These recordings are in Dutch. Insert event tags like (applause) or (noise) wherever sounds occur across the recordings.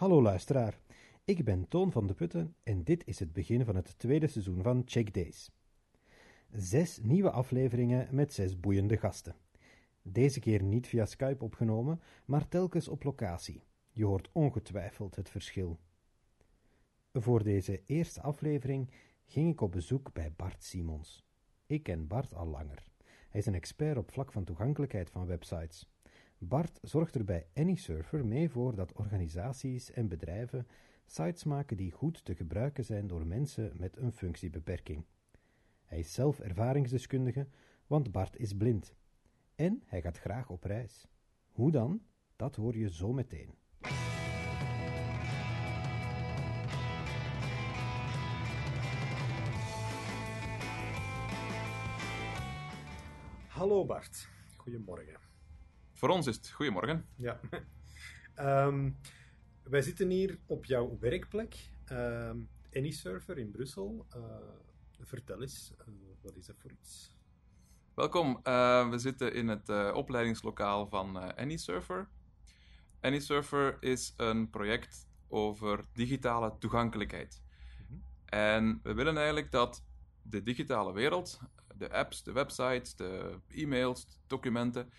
Hallo luisteraar, ik ben Toon van de Putten en dit is het begin van het tweede seizoen van Check Days. Zes nieuwe afleveringen met zes boeiende gasten. Deze keer niet via Skype opgenomen, maar telkens op locatie. Je hoort ongetwijfeld het verschil. Voor deze eerste aflevering ging ik op bezoek bij Bart Simons. Ik ken Bart al langer. Hij is een expert op vlak van toegankelijkheid van websites. Bart zorgt er bij AnySurfer mee voor dat organisaties en bedrijven sites maken die goed te gebruiken zijn door mensen met een functiebeperking. Hij is zelf ervaringsdeskundige, want Bart is blind. En hij gaat graag op reis. Hoe dan? Dat hoor je zo meteen. Hallo Bart, goedemorgen. Voor ons is het goedemorgen. Ja. (laughs) Ehm, wij zitten hier op jouw werkplek, um, AnyServer in Brussel. Uh, vertel eens, uh, wat is dat voor iets? Welkom, uh, we zitten in het opleidingslokaal van AnyServer. AnyServer is een project over digitale toegankelijkheid. Mm -hmm. En we willen eigenlijk dat de digitale wereld, de apps, de websites, de e-mails, documenten,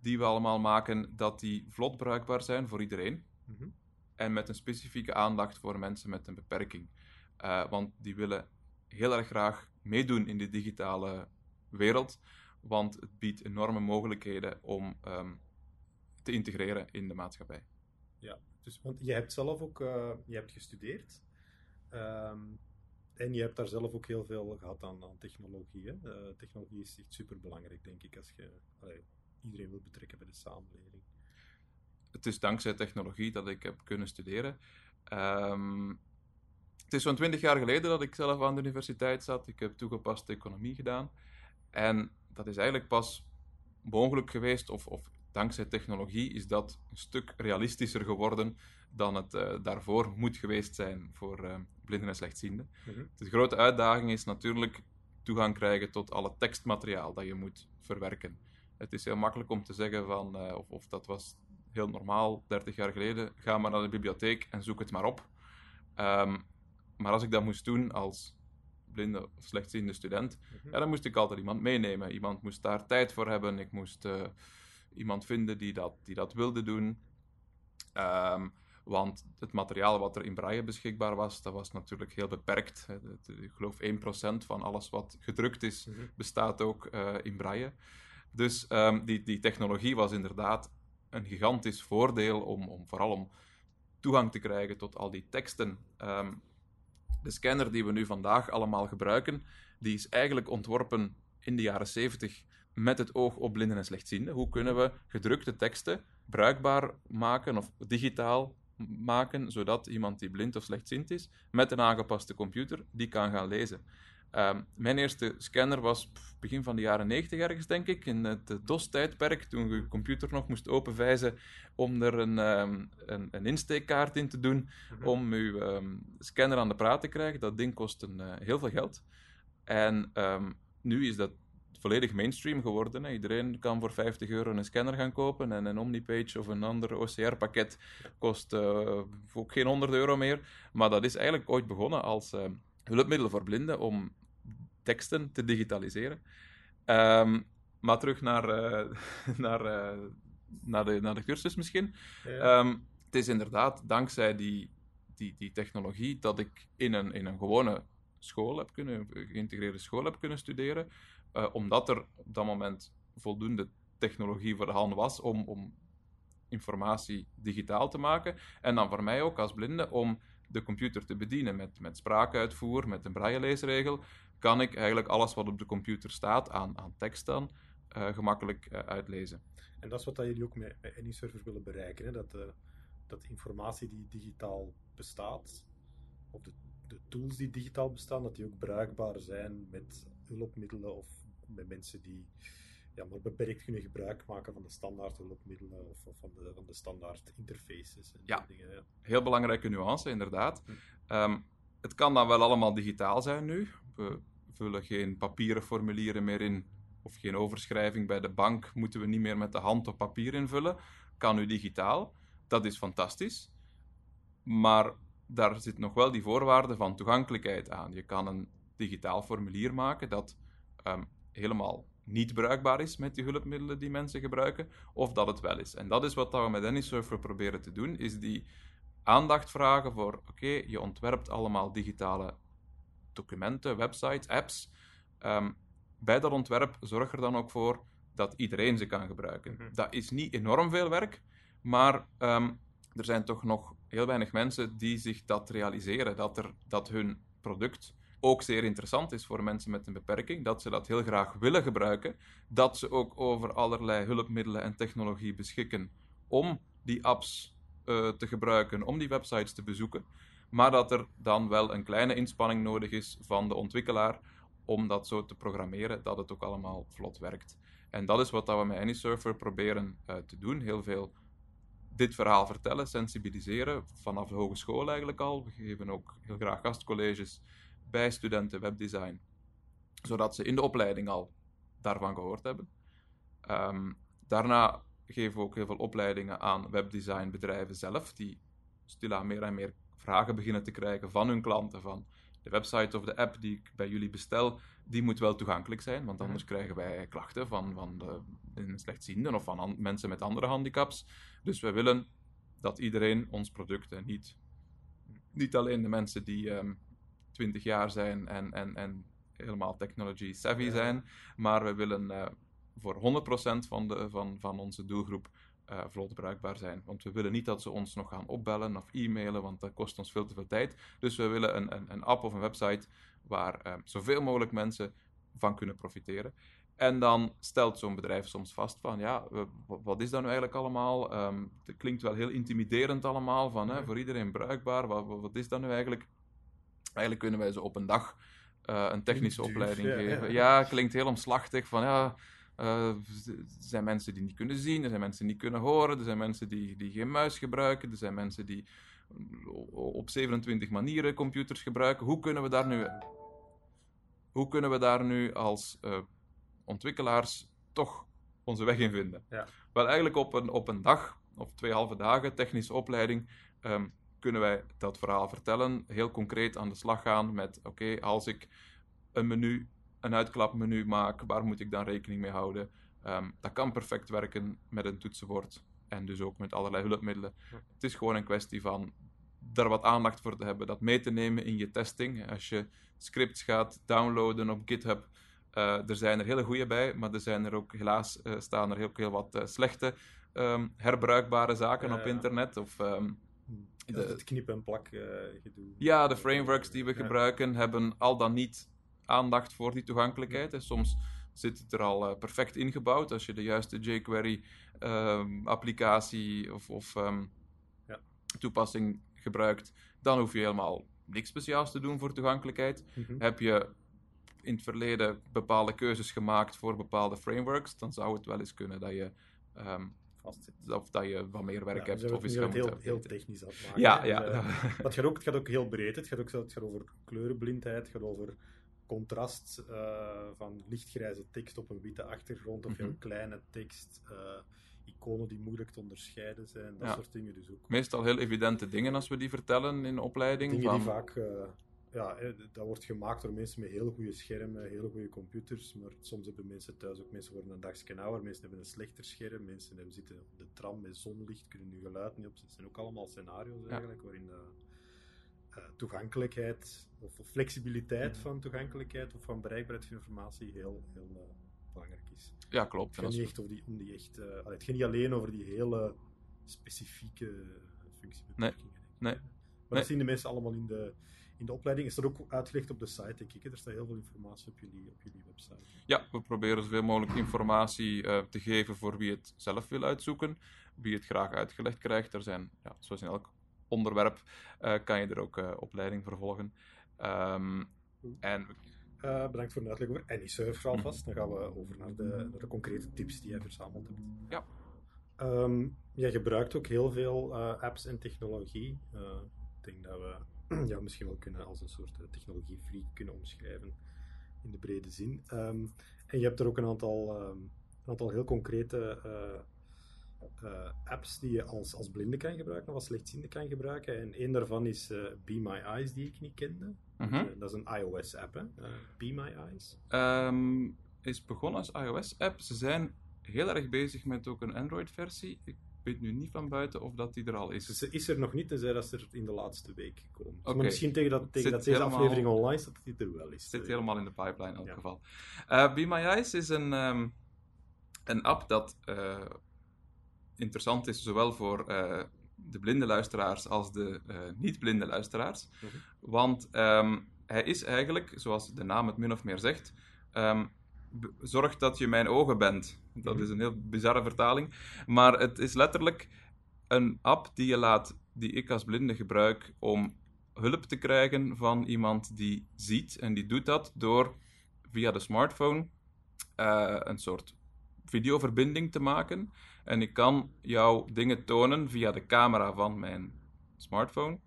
die we allemaal maken, dat die vlot bruikbaar zijn voor iedereen. Mm -hmm. En met een specifieke aandacht voor mensen met een beperking. Uh, want die willen heel erg graag meedoen in de digitale wereld, want het biedt enorme mogelijkheden om um, te integreren in de maatschappij. Ja, dus, want je hebt zelf ook uh, je hebt gestudeerd. Um, en je hebt daar zelf ook heel veel gehad aan, aan technologie. Hè? Uh, technologie is echt super belangrijk, denk ik, als je allee, iedereen wil betrekken bij de samenleving. Het is dankzij technologie dat ik heb kunnen studeren. Um, het is zo'n twintig jaar geleden dat ik zelf aan de universiteit zat. Ik heb toegepaste economie gedaan. En dat is eigenlijk pas mogelijk geweest, of, of dankzij technologie is dat een stuk realistischer geworden dan het uh, daarvoor moet geweest zijn voor uh, blinden en slechtzienden. -hmm. De grote uitdaging is natuurlijk toegang krijgen tot alle tekstmateriaal dat je moet verwerken. Het is heel makkelijk om te zeggen van, uh, of, of, dat was heel normaal 30 jaar geleden, ga maar naar de bibliotheek en zoek het maar op. Um, maar als ik dat moest doen als blinde of slechtziende student, mm -hmm. ja, dan moest ik altijd iemand meenemen. Iemand moest daar tijd voor hebben. Ik moest iemand vinden die dat, die dat wilde doen. Um, want het materiaal wat er in Braille beschikbaar was, dat was natuurlijk heel beperkt. Ik geloof 1% van alles wat gedrukt is, -hmm. bestaat ook uh, in Braille. Dus um, die, die technologie was inderdaad een gigantisch voordeel om, om vooral om toegang te krijgen tot al die teksten. Um, de scanner die we nu vandaag allemaal gebruiken, die is eigenlijk ontworpen in de jaren 70 met het oog op blinden en slechtzienden. Hoe kunnen we gedrukte teksten bruikbaar maken of digitaal maken, zodat iemand die blind of slechtziend is, met een aangepaste computer, die kan gaan lezen. Um, mijn eerste scanner was begin van de jaren 90 ergens, denk ik, in het DOS-tijdperk, toen je computer nog moest openwijzen om er een, um, een, een, insteekkaart in te doen, mm -hmm. om je um, scanner aan de praat te krijgen. Dat ding kostte uh, heel veel geld. En nu is dat volledig mainstream geworden. Hè. Iedereen kan voor 50 euro een scanner gaan kopen en een Omnipage of een ander OCR-pakket kost uh, ook geen 100 euro meer. Maar dat is eigenlijk ooit begonnen als uh, hulpmiddel voor blinden om teksten te digitaliseren. Um, maar terug naar, uh, (laughs) naar, naar, de, naar de cursus misschien. Ja. Um, het is inderdaad dankzij die, die, die technologie dat ik in een, in een gewone school heb kunnen, geïntegreerde school heb kunnen studeren, uh, omdat er op dat moment voldoende technologie voor de hand was om, om informatie digitaal te maken. En dan voor mij ook als blinde om de computer te bedienen met, met spraakuitvoer, met een brailleleesregel, kan ik eigenlijk alles wat op de computer staat aan, aan tekst dan uh, gemakkelijk uh, uitlezen. En dat is wat jullie ook met, met AnyServer willen bereiken, hè? Dat, uh, dat informatie die digitaal bestaat, of de, de tools die digitaal bestaan, dat die ook bruikbaar zijn met hulpmiddelen of met mensen die ja, maar beperkt kunnen gebruik maken van de standaard hulpmiddelen of, of van, de, van de standaard interfaces. En ja. Dingen, ja, heel belangrijke nuance, inderdaad. Hm. Um, het kan dan wel allemaal digitaal zijn nu. We vullen geen papieren formulieren meer in, of geen overschrijving bij de bank moeten we niet meer met de hand op papier invullen. Kan nu digitaal. Dat is fantastisch. Maar daar zit nog wel die voorwaarde van toegankelijkheid aan. Je kan een digitaal formulier maken dat ehm, helemaal niet bruikbaar is met die hulpmiddelen die mensen gebruiken, of dat het wel is. En dat is wat we met AnySurfer proberen te doen, is die aandacht vragen voor, oké, je ontwerpt allemaal digitale documenten, websites, apps. Ehm, bij dat ontwerp zorg er dan ook voor dat iedereen ze kan gebruiken. Mhm. Dat is niet enorm veel werk, maar ehm, er zijn toch nog heel weinig mensen die zich dat realiseren, dat, er, dat hun product ook zeer interessant is voor mensen met een beperking, dat ze dat heel graag willen gebruiken, dat ze ook over allerlei hulpmiddelen en technologie beschikken om die apps eh, te gebruiken, om die websites te bezoeken, maar dat er dan wel een kleine inspanning nodig is van de ontwikkelaar om dat zo te programmeren dat het ook allemaal vlot werkt. En dat is wat we met AnySurfer proberen eh, te doen. Heel veel dit verhaal vertellen, sensibiliseren, vanaf de hogeschool eigenlijk al. We geven ook heel graag gastcolleges bij studenten webdesign, zodat ze in de opleiding al daarvan gehoord hebben. Ehm, daarna geven we ook heel veel opleidingen aan webdesignbedrijven zelf, die stilaan meer en meer vragen beginnen te krijgen van hun klanten, van de website of de app die ik bij jullie bestel, die moet wel toegankelijk zijn, want anders krijgen wij klachten van, van de, de slechtzienden of van an- mensen met andere handicaps. Dus we willen dat iedereen ons product, en niet, niet alleen de mensen die ehm 20 jaar zijn en, en, en helemaal technology savvy Ja. zijn, maar we willen eh, voor 100% van, de, van, van onze doelgroep eh, vlot bruikbaar zijn. Want we willen niet dat ze ons nog gaan opbellen of e-mailen, want dat kost ons veel te veel tijd. Dus we willen een, een, een app of een website waar eh, zoveel mogelijk mensen van kunnen profiteren. En dan stelt zo'n bedrijf soms vast van, ja, wat is dat nu eigenlijk allemaal? Ehm, het klinkt wel heel intimiderend allemaal, van, hè, voor iedereen bruikbaar. Wat, wat wat is dat nu eigenlijk? Eigenlijk kunnen wij ze op een dag eh, een technische Duur, opleiding ja, geven. ja. Ja, klinkt heel omslachtig van, ja, eh, er zijn mensen die niet kunnen zien, er zijn mensen die niet kunnen horen, er zijn mensen die, die geen muis gebruiken, er zijn mensen die op 27 manieren computers gebruiken. Hoe kunnen we daar nu, hoe kunnen we daar nu als eh, ontwikkelaars toch onze weg in vinden? Ja. Wel, eigenlijk op een, op een dag of twee halve dagen technische opleiding ehm, kunnen wij dat verhaal vertellen, heel concreet aan de slag gaan met, oké, als ik een menu, een uitklapmenu maak, waar moet ik dan rekening mee houden? Ehm, dat kan perfect werken met een toetsenbord en dus ook met allerlei hulpmiddelen. Ja. Het is gewoon een kwestie van daar wat aandacht voor te hebben, dat mee te nemen in je testing. Als je scripts gaat downloaden op GitHub, eh, er zijn er hele goede bij, maar er zijn er ook helaas eh, staan er ook heel wat eh, slechte ehm, herbruikbare zaken op internet. Of, ehm, De- is het knip- en plak eh, ja, de frameworks die we gebruiken hebben al dan niet aandacht voor die toegankelijkheid. En soms zit het er al eh, perfect ingebouwd. Als je de juiste jQuery ehm, applicatie of, of ehm, Ja. toepassing gebruikt, dan hoef je helemaal niks speciaals te doen voor toegankelijkheid. Mhm. Heb je in het verleden bepaalde keuzes gemaakt voor bepaalde frameworks, dan zou het wel eens kunnen dat je, Vastzit. of dat je wat meer werk Ja, hebt dus of gaat het heel, heel technisch aan het maken. Ja, hè. ja. Dus, eh, (laughs) het, gaat ook, het gaat ook heel breed. Het gaat ook het gaat over kleurenblindheid, het gaat over contrast eh, van lichtgrijze tekst op een witte achtergrond of heel Mhm. kleine tekst, eh, iconen die moeilijk te onderscheiden zijn, dat Ja. soort dingen dus ook. Meestal heel evidente dingen als we die vertellen in de opleiding. Dingen van... die vaak, ja, hè, dat wordt gemaakt door mensen met hele goede schermen, hele goede computers, maar soms hebben mensen thuis ook, mensen worden een dagje ouder, mensen hebben een slechter scherm, mensen hebben, zitten op de tram met zonlicht, kunnen nu geluid niet op zetten. Het zijn ook allemaal scenario's eigenlijk, waarin eh, eh, toegankelijkheid of, of flexibiliteit van toegankelijkheid of van bereikbaarheid van informatie heel, heel eh, belangrijk is. Ja, klopt. Het gaat niet echt over die, om die echt, eh, het gaat niet alleen over die hele specifieke functiebeperkingen. nee. Maar Nee. dat zien de mensen allemaal in de, in de opleiding. Is dat ook uitgelegd op de site, denk ik. Er staat heel veel informatie op jullie, op jullie website. Ja, we proberen zoveel mogelijk informatie eh, te geven voor wie het zelf wil uitzoeken, wie het graag uitgelegd krijgt. Er zijn, ja, zoals in elk onderwerp, eh, kan je er ook eh, opleiding voor volgen. Ehm, en bedankt voor de uitleg over AnySurfer Mhm. alvast. Dan gaan we over naar de, naar de concrete tips die jij verzameld hebt. Ja. Ehm, jij gebruikt ook heel veel apps en technologie. Ik denk dat we (clears throat) jou misschien wel kunnen als een soort uh, technologiefreak kunnen omschrijven in de brede zin. Ehm, en je hebt er ook een aantal, ehm, een aantal heel concrete eh, eh, apps die je als, als blinde kan gebruiken of als slechtziende kan gebruiken. En één daarvan is uh, Be My Eyes, die ik niet kende. Mhm. Dat is een iOS-app, hè? Be My Eyes. Um, is begonnen als iOS-app. Ze zijn heel erg bezig met ook een Android-versie. Ik weet nu niet van buiten of dat die er al is. Ze is er nog niet, tenzij dat ze er in de laatste week komen. Okay. Maar misschien tegen dat, tegen dat deze helemaal, aflevering online staat, dat die er wel is. zit helemaal in de pipeline in elk ja. geval. Uh, Be My Eyes is een, um, een app dat uh, interessant is, zowel voor uh, de blinde luisteraars als de niet-blinde luisteraars. Mhm. Want um, hij is eigenlijk, zoals de naam het min of meer zegt, um, zorg dat je mijn ogen bent. Dat is een heel bizarre vertaling. Maar het is letterlijk een app die je laat, die ik als blinde gebruik om hulp te krijgen van iemand die ziet. En die doet dat door via de smartphone uh, een soort videoverbinding te maken. En ik kan jou dingen tonen via de camera van mijn smartphone,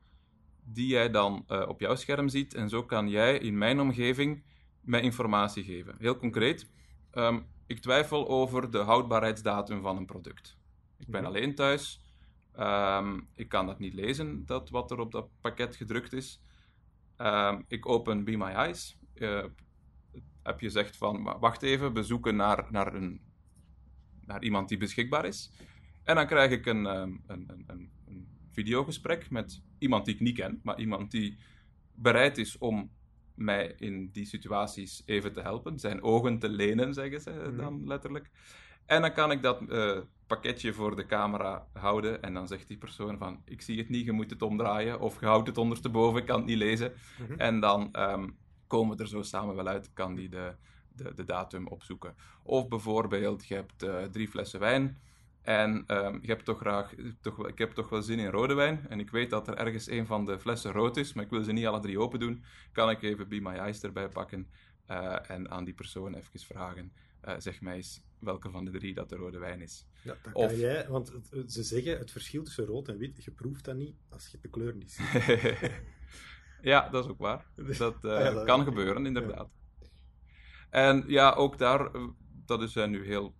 die jij dan uh, op jouw scherm ziet. En zo kan jij in mijn omgeving mij informatie geven. Heel concreet, um, ik twijfel over de houdbaarheidsdatum van een product. Ik ben Mhm. alleen thuis. Um, ik kan dat niet lezen, dat wat er op dat pakket gedrukt is. Um, ik open Be My Eyes. Uh, heb je zegt van, wacht even, we zoeken naar, naar, een, naar iemand die beschikbaar is. En dan krijg ik een, een, een, een, een videogesprek met iemand die ik niet ken, maar iemand die bereid is om mij in die situaties even te helpen. Zijn ogen te lenen, zeggen ze Mhm. dan letterlijk. En dan kan ik dat uh, pakketje voor de camera houden. En dan zegt die persoon van, ik zie het niet, je moet het omdraaien. Of je houdt het ondersteboven, ik kan het niet lezen. Mhm. En dan um, komen we er zo samen wel uit, kan die de, de, de datum opzoeken. Of bijvoorbeeld, je hebt uh, drie flessen wijn. En um, je hebt toch graag, toch, ik heb toch wel zin in rode wijn. En ik weet dat er ergens een van de flessen rood is, maar ik wil ze niet alle drie open doen. Kan ik even Be My Eyes erbij pakken uh, en aan die persoon even vragen. Uh, zeg mij eens welke van de drie dat de rode wijn is. Ja, dat kan of... jij, want het, ze zeggen het verschil tussen rood en wit, je proeft dat niet als je de kleur niet ziet. (laughs) ja, dat is ook waar. (laughs) Dat, uh, ja, dat kan gebeuren, inderdaad. En ja, ook daar, dat is nu heel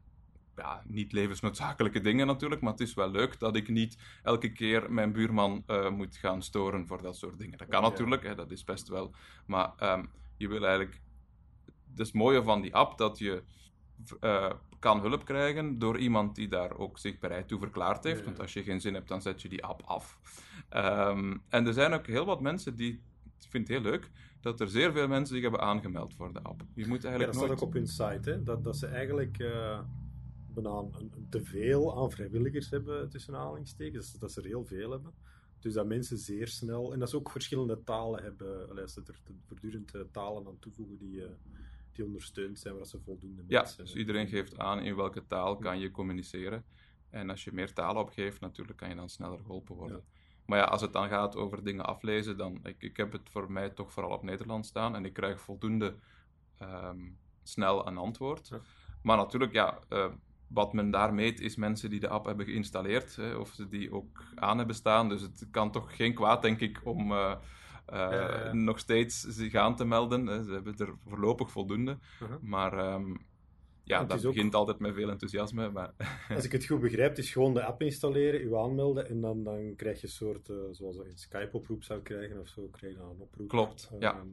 ja, niet levensnoodzakelijke dingen natuurlijk, maar het is wel leuk dat ik niet elke keer mijn buurman uh, moet gaan storen voor dat soort dingen. Dat kan Ja. natuurlijk, hè, dat is best wel. Maar um, je wil eigenlijk. Het is het mooie van die app dat je uh, kan hulp krijgen door iemand die daar ook zich bereid toe verklaard heeft. Ja. Want als je geen zin hebt, dan zet je die app af. Um, en er zijn ook heel wat mensen die. Ik vind het heel leuk dat er zeer veel mensen zich hebben aangemeld voor de app. Je moet Ja, eigenlijk dat staat nooit... ook op hun site, hè? Dat, dat ze eigenlijk uh, bijna te veel aan vrijwilligers hebben, tussen aanhalingstekens. Dat, dat ze er heel veel hebben. Dus dat mensen zeer snel, en dat ze ook verschillende talen hebben, ze er voortdurend uh, talen aan toevoegen die, uh, die ondersteund zijn, waar ze voldoende Ja, mensen dus iedereen geeft aan in welke taal kan je communiceren. En als je meer talen opgeeft, natuurlijk kan je dan sneller geholpen worden. Ja. Maar ja, als het dan gaat over dingen aflezen, dan... Ik, ik heb het voor mij toch vooral op Nederlands staan. En ik krijg voldoende um, snel een antwoord. Ja. Maar natuurlijk, ja... Uh, wat men daar meet is mensen die de app hebben geïnstalleerd. Hè, of ze die ook aan hebben staan. Dus het kan toch geen kwaad, denk ik, om... Uh, uh, ja, ja. nog steeds zich aan te melden. Hè. Ze hebben er voorlopig voldoende. Uh-huh. Maar um, ja, dat begint ook... altijd met veel enthousiasme. Maar... (laughs) Als ik het goed begrijp, is gewoon de app installeren, u aanmelden en dan, dan krijg je een soort, uh, zoals je een Skype-oproep zou krijgen of zo, krijg je dan een oproep. Klopt, uh, ja.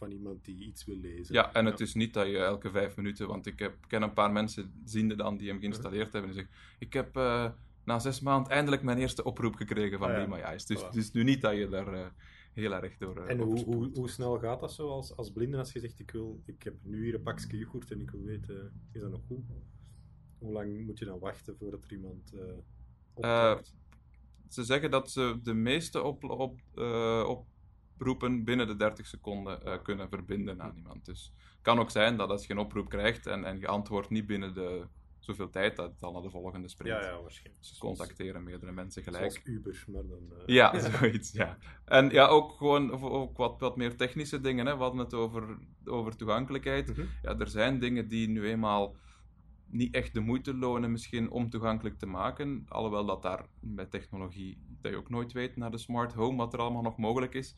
Van iemand die iets wil lezen. Ja, en het is niet dat je elke vijf minuten, want ik heb, ken een paar mensen, ziende dan, die hem geïnstalleerd hebben en zeggen, ik heb uh, na zes maanden eindelijk mijn eerste oproep gekregen van ah, Be My Eyes. Dus het is nu niet dat je daar uh, heel erg door. Uh, en hoe, hoe, hoe, snel gaat dat zo als, als blinde als je zegt: ik, wil, ik heb nu hier een pakje yoghurt en ik wil weten, is dat nog goed? Hoe lang moet je dan wachten voordat er iemand opkomt? ze zeggen dat ze de meeste op, op, uh, oproepen binnen de 30 seconden uh, kunnen verbinden aan iemand. Dus het kan ook zijn dat als je een oproep krijgt en, en je antwoordt niet binnen de zoveel tijd dat het dan naar de volgende sprint. Ja, ja, waarschijnlijk. Dus contacteren meerdere mensen gelijk. Zoals Uber, maar dan... Uh... Ja, (laughs) zoiets, ja. En ja, ook gewoon ook wat, wat meer technische dingen. Hè. We hadden het over, over toegankelijkheid. Mhm. Ja, er zijn dingen die nu eenmaal niet echt de moeite lonen misschien om toegankelijk te maken. Alhoewel dat daar met technologie, dat je ook nooit weet naar de smart home, wat er allemaal nog mogelijk is.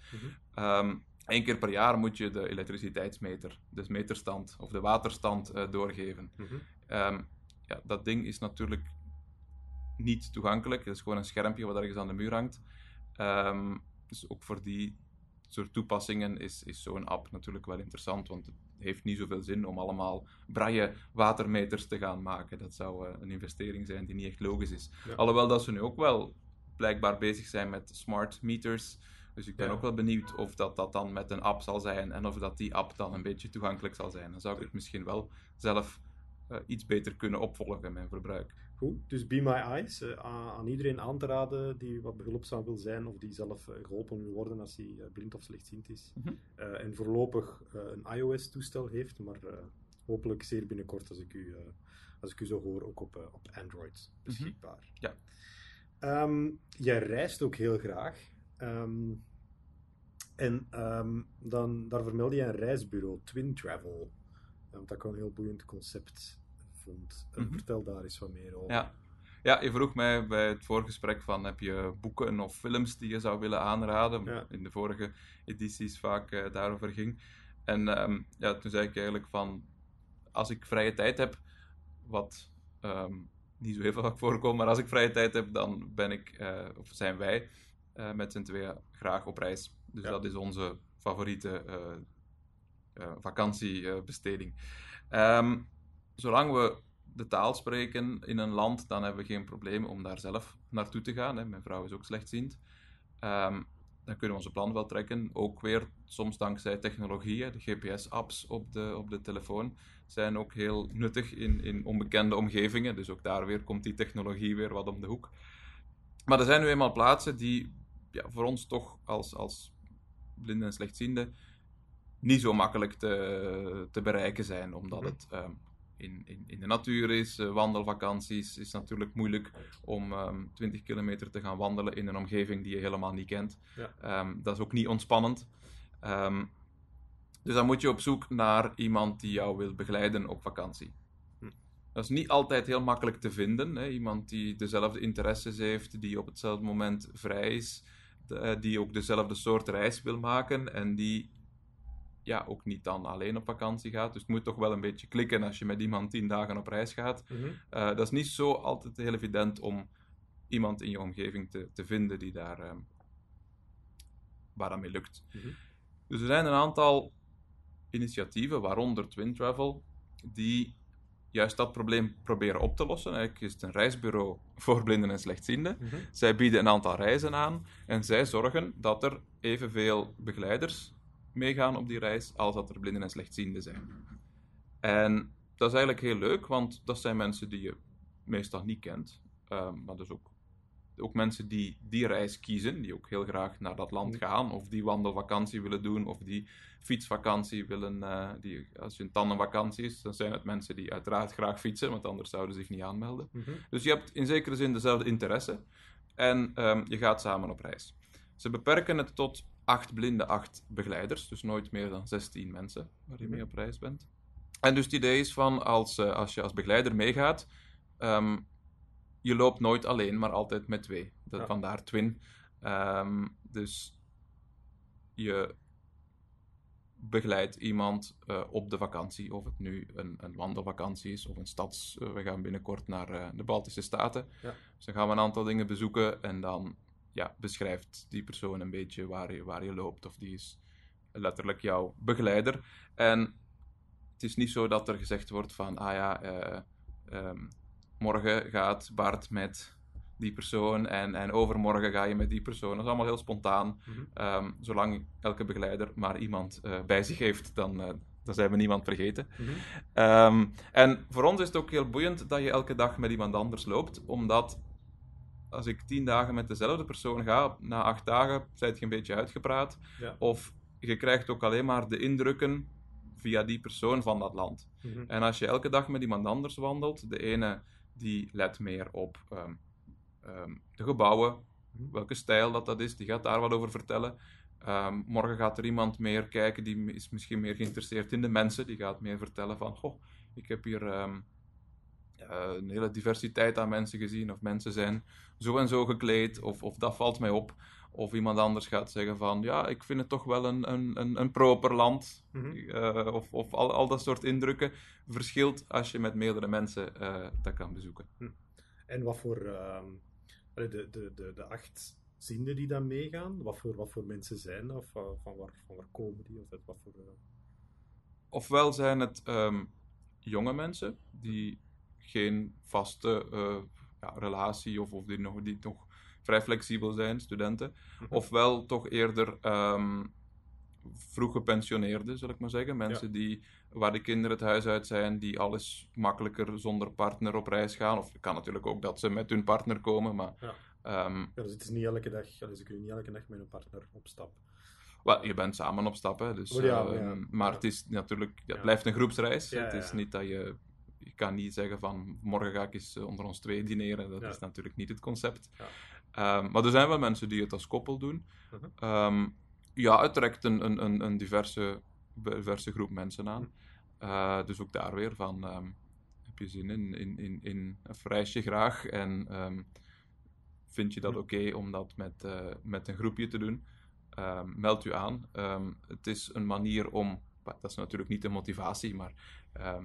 Um, Eén keer per jaar moet je de elektriciteitsmeter, dus meterstand of de waterstand uh, doorgeven. Mm-hmm. Um, ja, dat ding is natuurlijk niet toegankelijk. Het is gewoon een schermpje wat ergens aan de muur hangt. Ehm, dus ook voor die soort toepassingen is, is zo'n app natuurlijk wel interessant, want heeft niet zoveel zin om allemaal braille watermeters te gaan maken. Dat zou eh, een investering zijn die niet echt logisch is. Ja. Alhoewel dat ze nu ook wel blijkbaar bezig zijn met smart meters. Dus ik ben Ja. ook wel benieuwd of dat, dat dan met een app zal zijn en of dat die app dan een beetje toegankelijk zal zijn. Dan zou ik het misschien wel zelf eh, iets beter kunnen opvolgen, mijn verbruik. Goed, dus Be My Eyes, eh, aan iedereen aan te raden die wat behulpzaam wil zijn of die zelf eh, geholpen wil worden als hij eh, blind of slechtziend is. Mhm. En voorlopig een iOS-toestel heeft, maar hopelijk zeer binnenkort, als ik u, als ik u zo hoor, ook op, op Android beschikbaar. Ja. Ehm, jij reist ook heel graag. Ehm, en ehm, dan, daar vermeld je een reisbureau, Twin Travel. wat ik wel een heel boeiend concept vond. Eh, Mhm. Vertel daar eens wat meer over. Ja. ja, je vroeg mij bij het voorgesprek van heb je boeken of films die je zou willen aanraden? Ja. In de vorige edities vaak eh, daarover ging. En ehm, ja, toen zei ik eigenlijk van als ik vrije tijd heb, wat ehm, niet zo heel vaak voorkomt, maar als ik vrije tijd heb, dan ben ik, eh, of zijn wij met z'n tweeën graag op reis. Dus Ja. dat is onze favoriete vakantiebesteding. Ehm, zolang we de taal spreken in een land, dan hebben we geen probleem om daar zelf naartoe te gaan. Hè. Mijn vrouw is ook slechtziend. Ehm, dan kunnen we onze plan wel trekken. Ook weer soms dankzij technologie. hè. De GPS-apps op de, op de telefoon zijn ook heel nuttig in, in onbekende omgevingen. Dus ook daar weer komt die technologie weer wat om de hoek. Maar er zijn nu eenmaal plaatsen die ja, voor ons toch als, als blinden en slechtzienden niet zo makkelijk te, te bereiken zijn, omdat Mhm. het ehm, in, in, in de natuur is. Eh, wandelvakanties is natuurlijk moeilijk om ehm 20 kilometer te gaan wandelen in een omgeving die je helemaal niet kent. Ja. Ehm, dat is ook niet ontspannend. Ehm, dus dan moet je op zoek naar iemand die jou wil begeleiden op vakantie. Hm. Dat is niet altijd heel makkelijk te vinden. Hè? Iemand die dezelfde interesses heeft, die op hetzelfde moment vrij is, de- eh, die ook dezelfde soort reis wil maken en die ja, ook niet dan alleen op vakantie gaat. Dus het moet toch wel een beetje klikken als je met iemand tien dagen op reis gaat. Mhm. Eh, dat is niet zo altijd heel evident om iemand in je omgeving te, te vinden die daar, ehm, waar dat mee lukt. Mhm. Dus er zijn een aantal initiatieven, waaronder Twin Travel, die juist dat probleem proberen op te lossen. Eigenlijk is het een reisbureau (laughs) voor blinden en slechtzienden. Mhm. Zij bieden een aantal reizen aan en zij zorgen dat er evenveel begeleiders meegaan op die reis als dat er blinden en slechtzienden zijn. En dat is eigenlijk heel leuk, want dat zijn mensen die je meestal niet kent. Ehm, maar dus ook, ook mensen die die reis kiezen, die ook heel graag naar dat land gaan, of die wandelvakantie willen doen, of die fietsvakantie willen. eh, die, als je een tandemvakantie is, dan zijn het mensen die uiteraard graag fietsen, want anders zouden ze zich niet aanmelden. Mhm. Dus je hebt in zekere zin dezelfde interesse en ehm, je gaat samen op reis. Ze beperken het tot acht blinden, acht begeleiders, dus nooit meer dan 16 mensen waar je mee op reis bent. En dus het idee is van als, eh, als je als begeleider meegaat, ehm, je loopt nooit alleen, maar altijd met twee. Dat, Ja. Vandaar twin. Ehm, dus je begeleidt iemand eh, op de vakantie, of het nu een, een wandelvakantie is of een stads... eh, we gaan binnenkort naar de Baltische Staten. Ja. Dus dan gaan we een aantal dingen bezoeken en dan ja, beschrijft die persoon een beetje waar je, waar je loopt. Of die is letterlijk jouw begeleider. En het is niet zo dat er gezegd wordt van, ah ja, eh, ehm, morgen gaat Bart met die persoon en, en overmorgen ga je met die persoon. Dat is allemaal heel spontaan. Mhm. Ehm, zolang elke begeleider maar iemand eh, bij zich heeft, dan, eh, dan zijn we niemand vergeten. Mhm. Ehm, en voor ons is het ook heel boeiend dat je elke dag met iemand anders loopt, omdat als ik tien dagen met dezelfde persoon ga, na acht dagen zijt je een beetje uitgepraat. Ja. Of je krijgt ook alleen maar de indrukken via die persoon van dat land. Mhm. En als je elke dag met iemand anders wandelt, de ene die let meer op ehm, ehm, de gebouwen, Mhm. welke stijl dat, dat is, die gaat daar wat over vertellen. Ehm, morgen gaat er iemand meer kijken, die is misschien meer geïnteresseerd in de mensen, die gaat meer vertellen van, goh, ik heb hier een hele diversiteit aan mensen gezien, of mensen zijn zo en zo gekleed, of, of dat valt mij op. Of iemand anders gaat zeggen van, ja, ik vind het toch wel een, een, een, een proper land. Mhm. Eh, of of al, al dat soort indrukken verschilt als je met meerdere mensen eh, dat kan bezoeken. En wat voor ehm, de, de, de, de acht zienden die dan meegaan, wat voor, wat voor mensen zijn? Of uh, van, waar, van waar komen die? Of wat voor, uh... Ofwel zijn het um, jonge mensen die geen vaste uh, ja, relatie of, of die, nog, die nog vrij flexibel zijn, studenten. Mhm. Ofwel toch eerder um, vroeg gepensioneerden, zal ik maar zeggen. Mensen ja. die, waar de kinderen het huis uit zijn, die alles makkelijker zonder partner op reis gaan. Of het kan natuurlijk ook dat ze met hun partner komen, maar... Ja, um, ja dus het is niet elke dag, ze kunnen niet elke dag met een partner op stap. Well, je bent samen op stap, hè, dus, oh, ja, uh, ja. maar het is natuurlijk, het blijft een groepsreis. het is niet dat je, je kan niet zeggen van morgen ga ik eens onder ons twee dineren. Dat is natuurlijk niet het concept. Um, maar er zijn wel mensen die het als koppel doen. Mhm. Um, ja, het trekt een, een, een diverse, diverse groep mensen aan. Uh, dus ook daar weer van, um, heb je zin in, in, in, in een reisje graag en vind je dat oké okay om dat met, uh, met een groepje te doen? Meld u aan. het is een manier om, dat is natuurlijk niet de motivatie, maar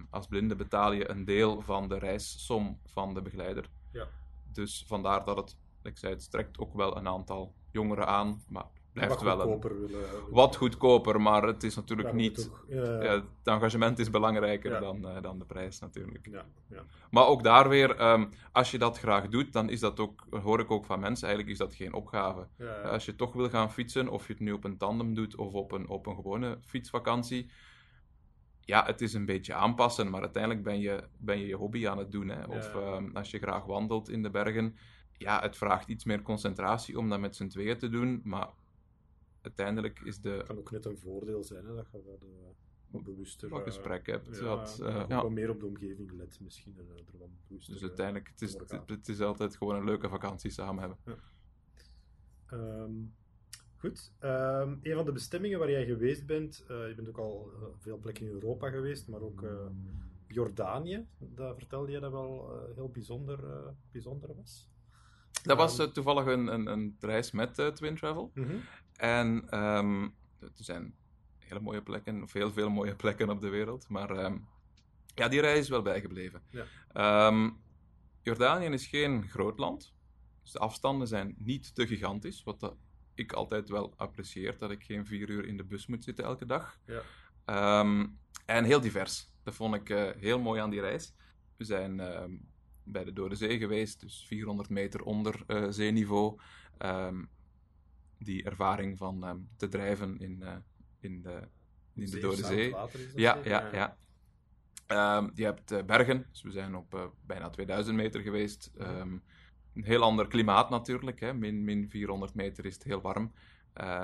als blinde betaal je een deel van de reissom van de begeleider. Ja. Dus vandaar dat het, ik zei, het trekt ook wel een aantal jongeren aan, maar blijft wat wel goedkoper een, willen, willen, wat goedkoper, maar het is natuurlijk niet. ja, het engagement is belangrijker dan, uh, dan de prijs natuurlijk. ja, ja. Maar ook daar weer, um, als je dat graag doet, dan is dat ook, hoor ik ook van mensen, eigenlijk is dat geen opgave. Als je toch wil gaan fietsen, of je het nu op een tandem doet of op een, op een gewone fietsvakantie, ja, het is een beetje aanpassen, maar uiteindelijk ben je ben je, je hobby aan het doen. Hè? Of Ja. um, als je graag wandelt in de bergen, ja, het vraagt iets meer concentratie om dat met z'n tweeën te doen, maar uiteindelijk is de, Het kan ook net een voordeel zijn hè, dat je wat, wat bewuster... wat eh, gesprek hebt. ja, wat, uh, ja. wat meer op de omgeving let misschien. En, er wat bewuster, Dus eh, uiteindelijk, het is, het, het is altijd gewoon een leuke vakantie samen hebben. Um, goed. Um, een van de bestemmingen waar jij geweest bent, uh, je bent ook al uh, veel plekken in Europa geweest, maar ook Jordanië. Dat vertelde je dat wel heel bijzonder, bijzonder was? Dat was uh, toevallig een, een, een reis met uh, Twin Travel. Mm -hmm. En um, er zijn hele mooie plekken, of heel veel mooie (laughs) plekken op de wereld. Maar um, ja, die reis is wel bijgebleven. Ja. Um, Jordanië is geen groot land. Dus de afstanden zijn niet te gigantisch. Wat dat ik altijd wel apprecieer. Dat ik geen vier uur in de bus moet zitten elke dag. Ja. en heel divers. Dat vond ik uh, heel mooi aan die reis. We zijn bij de Dode Zee geweest, dus 400 meter onder uh, zeeniveau. Um, die ervaring van um, te drijven in, uh, in de, in de Dode Zee. Ja, ja, ja. Um, je hebt uh, bergen, dus we zijn op bijna 2000 meter geweest. een heel ander klimaat natuurlijk, hè. Min, min 400 meter is het heel warm.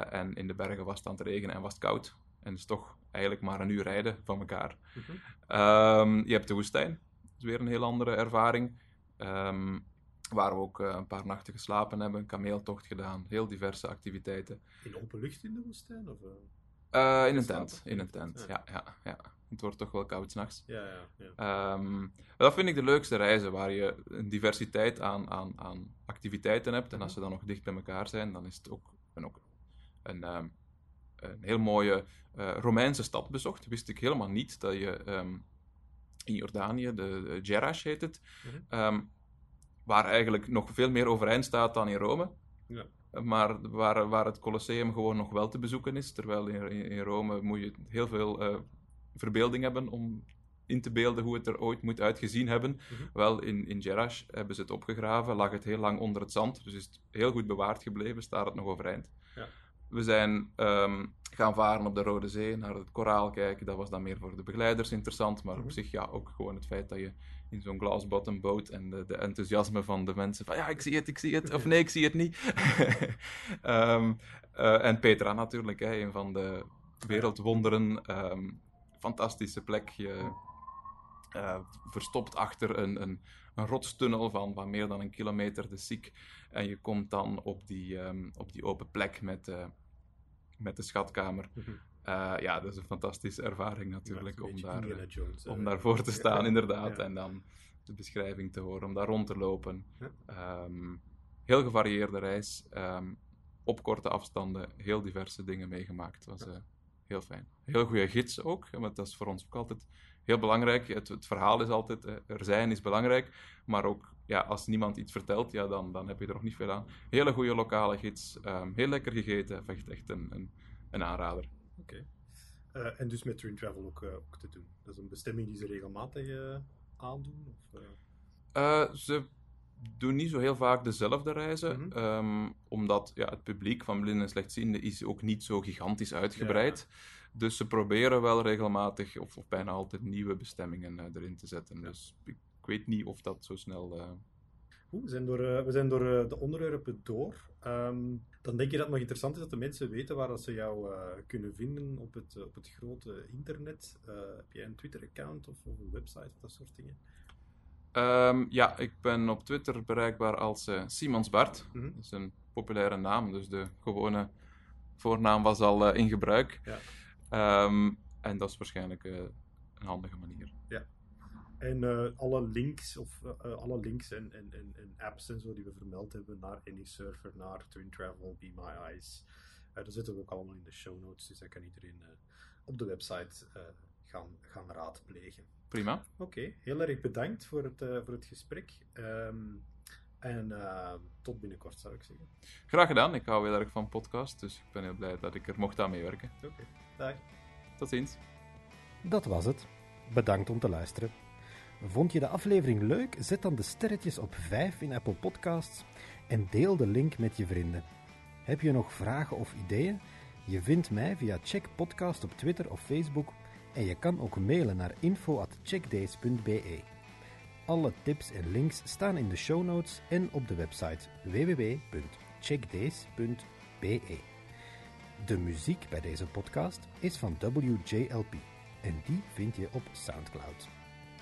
En in de bergen was het aan het regenen en was het koud. En het is toch eigenlijk maar een uur rijden van elkaar. Mm -hmm. je hebt de woestijn, is weer een heel andere ervaring. Um, waar we ook uh, een paar nachten geslapen hebben, een kameeltocht gedaan, heel diverse activiteiten. In open lucht in de woestijn? Of, uh, in een tent, in een tent, ja. Ja, ja, ja. Het wordt toch wel koud s'nachts. Ja, ja, ja. Um, dat vind ik de leukste reizen, waar je een diversiteit aan, aan, aan activiteiten hebt. En als ze dan nog dicht bij elkaar zijn, dan is het ook, ben ook een, um, een heel mooie uh, Romeinse stad bezocht. Wist ik helemaal niet dat je um, in Jordanië, de, Jerash heet het, mm -hmm. um, waar eigenlijk nog veel meer overeind staat dan in Rome. Ja. Maar waar, waar het Colosseum gewoon nog wel te bezoeken is. Terwijl in, in Rome moet je heel veel uh, verbeelding hebben om in te beelden hoe het er ooit moet uitgezien hebben. Mm -hmm. Wel, in, in Jerash hebben ze het opgegraven, lag het heel lang onder het zand. Dus is het heel goed bewaard gebleven, staat het nog overeind. Ja. We zijn um, gaan varen op de Rode Zee, naar het koraal kijken. Dat was dan meer voor de begeleiders interessant. Maar Mhm. op zich ja, ook gewoon het feit dat je in zo'n glass-bottom boot en de, de, enthousiasme van de mensen van ja, ik zie het, ik zie het, of nee, ik zie het niet. um, (laughs) uh, en Petra natuurlijk, hè, een van de wereldwonderen. Um, fantastische plek. Je, uh, verstopt achter een, een, een rotstunnel van, van meer dan een kilometer de ziek. En je komt dan op die, um, op die open plek met, uh, met de schatkamer. Mhm. Uh, ja, dat is een fantastische ervaring natuurlijk om, daar, Indiana Jones, om uh, daarvoor te (laughs) staan, inderdaad. En dan de beschrijving te horen, om daar rond te lopen. Um, heel gevarieerde reis, um, op korte afstanden, heel diverse dingen meegemaakt. Het was uh, heel fijn. Heel goede gids ook, want dat is voor ons ook altijd heel belangrijk. Het, het verhaal is altijd, uh, er zijn is belangrijk, maar ook ja, als niemand iets vertelt, ja, dan, dan heb je er nog niet veel aan. Hele goede lokale gids, ehm, heel lekker gegeten, echt, echt een, een, een aanrader. Oké. Eh, en dus met Train Travel ook, uh, ook, te doen. Dat is een bestemming die ze regelmatig uh, aandoen? Of, ze doen niet zo heel vaak dezelfde reizen, mm -hmm. omdat ja, het publiek van blinden en slechtzienden is ook niet zo gigantisch uitgebreid. Dus ze proberen wel regelmatig, of, of bijna altijd, nieuwe bestemmingen erin te zetten. Ja. Dus ik, ik, weet niet of dat zo snel... Goed, we zijn door, we zijn door de onderwerpen door. Um, dan denk je dat het nog interessant is dat de mensen weten waar ze jou uh, kunnen vinden op het, op het grote internet. Uh, heb jij een Twitter-account of, of, een website of dat soort dingen? Um, ja, ik ben op Twitter bereikbaar als uh, Simons Bart. Mm -hmm. Dat is een populaire naam, dus de gewone voornaam was al in gebruik. Ja. Um, en dat is waarschijnlijk een handige manier. Ja. En uh, alle links, of uh, alle links en, en, en, en, apps en zo die we vermeld hebben naar AnySurfer, naar Twin Travel, Be My Eyes, uh, dat zetten we ook allemaal in de show notes. Dus dat kan iedereen op de website gaan, gaan raadplegen. Prima. Oké, okay, heel erg bedankt voor het, voor het gesprek. Um, en tot binnenkort zou ik zeggen. Graag gedaan. Ik hou heel erg van podcast, dus ik ben heel blij dat ik er mocht aan meewerken. Oké, okay. dag. Tot ziens. Dat was het. Bedankt om te luisteren. Vond je de aflevering leuk? Zet dan de sterretjes op 5 in Apple Podcasts en deel de link met je vrienden. Heb je nog vragen of ideeën? Je vindt mij via Check Podcast op Twitter of Facebook en je kan ook mailen naar info@checkdays.be. Alle tips en links staan in de show notes en op de website www.checkdays.be. De muziek bij deze podcast is van WJLP en die vind je op SoundCloud.